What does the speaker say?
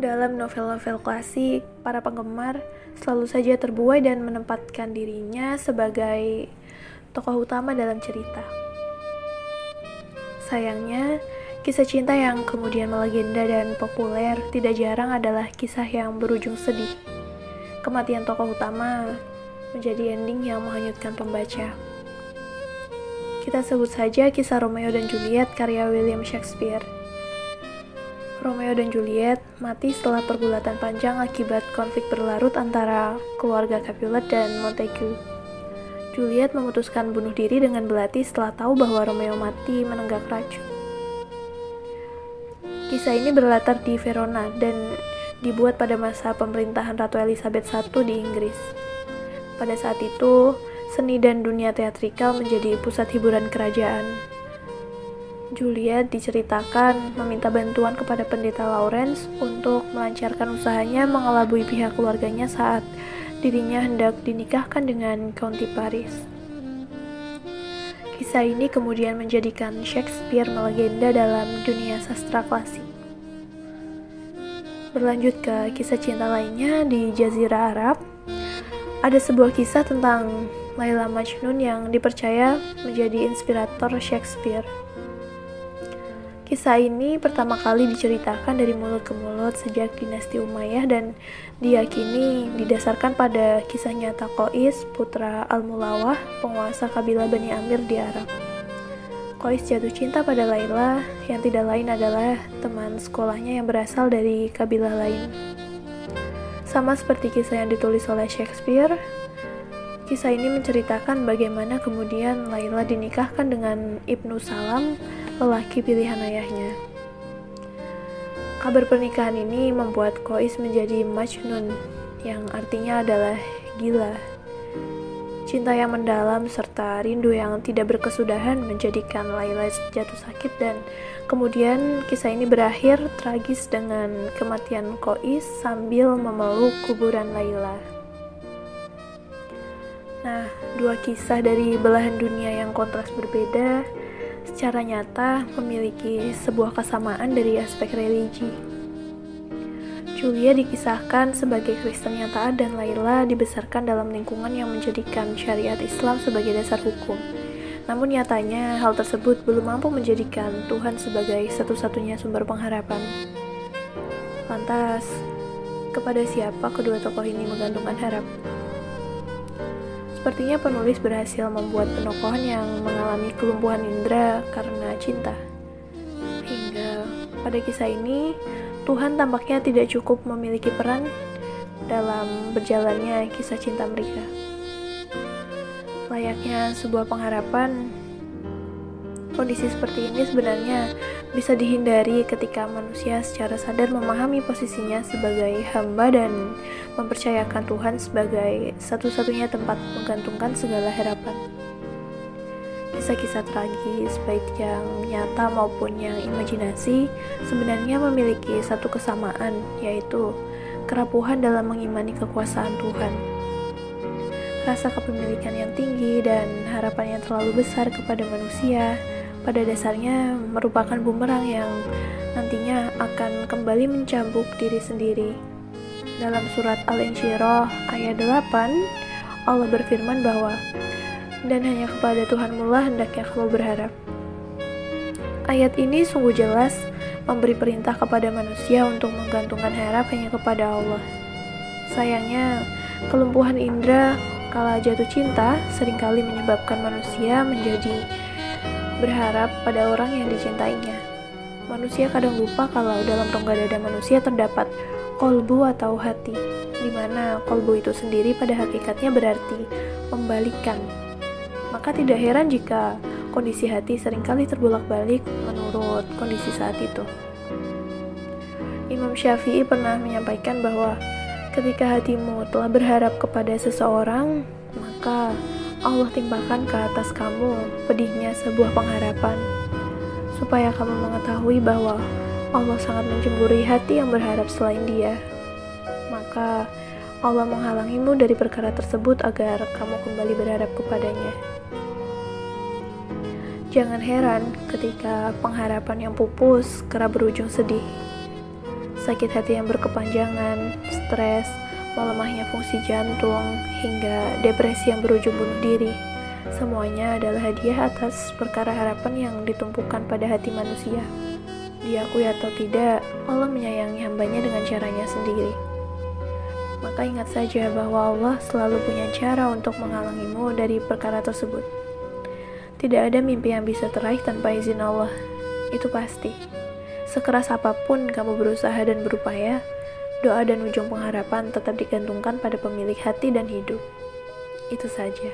Dalam novel-novel klasik, para penggemar selalu saja terbuai dan menempatkan dirinya sebagai tokoh utama dalam cerita. Sayangnya, kisah cinta yang kemudian melegenda dan populer tidak jarang adalah kisah yang berujung sedih. Kematian tokoh utama menjadi ending yang menghanyutkan pembaca. Kita sebut saja kisah Romeo dan Juliet karya William Shakespeare. Romeo dan Juliet mati setelah pergulatan panjang akibat konflik berlarut antara keluarga Capulet dan Montague. Juliet memutuskan bunuh diri dengan belati setelah tahu bahwa Romeo mati menenggak racun. Kisah ini berlatar di Verona dan dibuat pada masa pemerintahan Ratu Elizabeth I di Inggris. Pada saat itu, seni dan dunia teatrikal menjadi pusat hiburan kerajaan. Juliet diceritakan meminta bantuan kepada pendeta Lawrence untuk melancarkan usahanya mengelabui pihak keluarganya saat dirinya hendak dinikahkan dengan County Paris. Kisah ini kemudian menjadikan Shakespeare melegenda dalam dunia sastra klasik. Berlanjut ke kisah cinta lainnya di Jazirah Arab, ada sebuah kisah tentang Laila Majnun yang dipercaya menjadi inspirator Shakespeare. Kisah ini pertama kali diceritakan dari mulut ke mulut sejak dinasti Umayyah dan diyakini didasarkan pada kisah nyata Qais, putra Al-Mulawah, penguasa kabilah Bani Amir di Arab. Qais jatuh cinta pada Laila yang tidak lain adalah teman sekolahnya yang berasal dari kabilah lain. Sama seperti kisah yang ditulis oleh Shakespeare, Kisah ini menceritakan bagaimana kemudian Laila dinikahkan dengan Ibnu Salam, lelaki pilihan ayahnya. Kabar pernikahan ini membuat Kois menjadi Majnun, yang artinya adalah gila. Cinta yang mendalam serta rindu yang tidak berkesudahan menjadikan Laila jatuh sakit dan kemudian kisah ini berakhir tragis dengan kematian Kois sambil memeluk kuburan Laila. Nah, dua kisah dari belahan dunia yang kontras berbeda secara nyata memiliki sebuah kesamaan dari aspek religi. Julia dikisahkan sebagai Kristen yang taat dan Laila dibesarkan dalam lingkungan yang menjadikan syariat Islam sebagai dasar hukum. Namun nyatanya hal tersebut belum mampu menjadikan Tuhan sebagai satu-satunya sumber pengharapan. Lantas, kepada siapa kedua tokoh ini menggantungkan harap? Sepertinya penulis berhasil membuat penokohan yang mengalami kelumpuhan indera karena cinta. Hingga pada kisah ini, Tuhan tampaknya tidak cukup memiliki peran dalam berjalannya kisah cinta mereka. Layaknya sebuah pengharapan, kondisi seperti ini sebenarnya bisa dihindari ketika manusia secara sadar memahami posisinya sebagai hamba dan mempercayakan Tuhan sebagai satu-satunya tempat menggantungkan segala harapan. Kisah-kisah tragis, baik yang nyata maupun yang imajinasi, sebenarnya memiliki satu kesamaan, yaitu kerapuhan dalam mengimani kekuasaan Tuhan. Rasa kepemilikan yang tinggi dan harapan yang terlalu besar kepada manusia pada dasarnya merupakan bumerang yang nantinya akan kembali mencambuk diri sendiri. Dalam surat Al-Insyirah ayat 8, Allah berfirman bahwa dan hanya kepada Tuhanmu lah hendaknya kamu berharap. Ayat ini sungguh jelas memberi perintah kepada manusia untuk menggantungkan harap hanya kepada Allah. Sayangnya, kelumpuhan indera kala jatuh cinta sering kali menyebabkan manusia menjadi berharap pada orang yang dicintainya. Manusia kadang lupa kalau dalam rongga dada manusia terdapat kolbu atau hati, di mana kolbu itu sendiri pada hakikatnya berarti membalikkan. Maka tidak heran jika kondisi hati sering kali terbolak-balik menurut kondisi saat itu. Imam Syafi'i pernah menyampaikan bahwa ketika hatimu telah berharap kepada seseorang, maka Allah timpakan ke atas kamu pedihnya sebuah pengharapan, supaya kamu mengetahui bahwa Allah sangat mencemburi hati yang berharap selain Dia. Maka Allah menghalangimu dari perkara tersebut agar kamu kembali berharap kepadanya. Jangan heran ketika pengharapan yang pupus kerap berujung sedih. sakit hati yang berkepanjangan, stres, melemahnya fungsi jantung, hingga depresi yang berujung bunuh diri. Semuanya adalah hadiah atas perkara harapan yang ditumpukan pada hati manusia. Diakui atau tidak, Allah menyayangi hambanya dengan caranya sendiri. Maka ingat saja bahwa Allah selalu punya cara untuk menghalangimu dari perkara tersebut. Tidak ada mimpi yang bisa teraih tanpa izin Allah. Itu pasti. Sekeras apa pun kamu berusaha dan berupaya, doa dan ujung pengharapan tetap digantungkan pada pemilik hati dan hidup. Itu saja.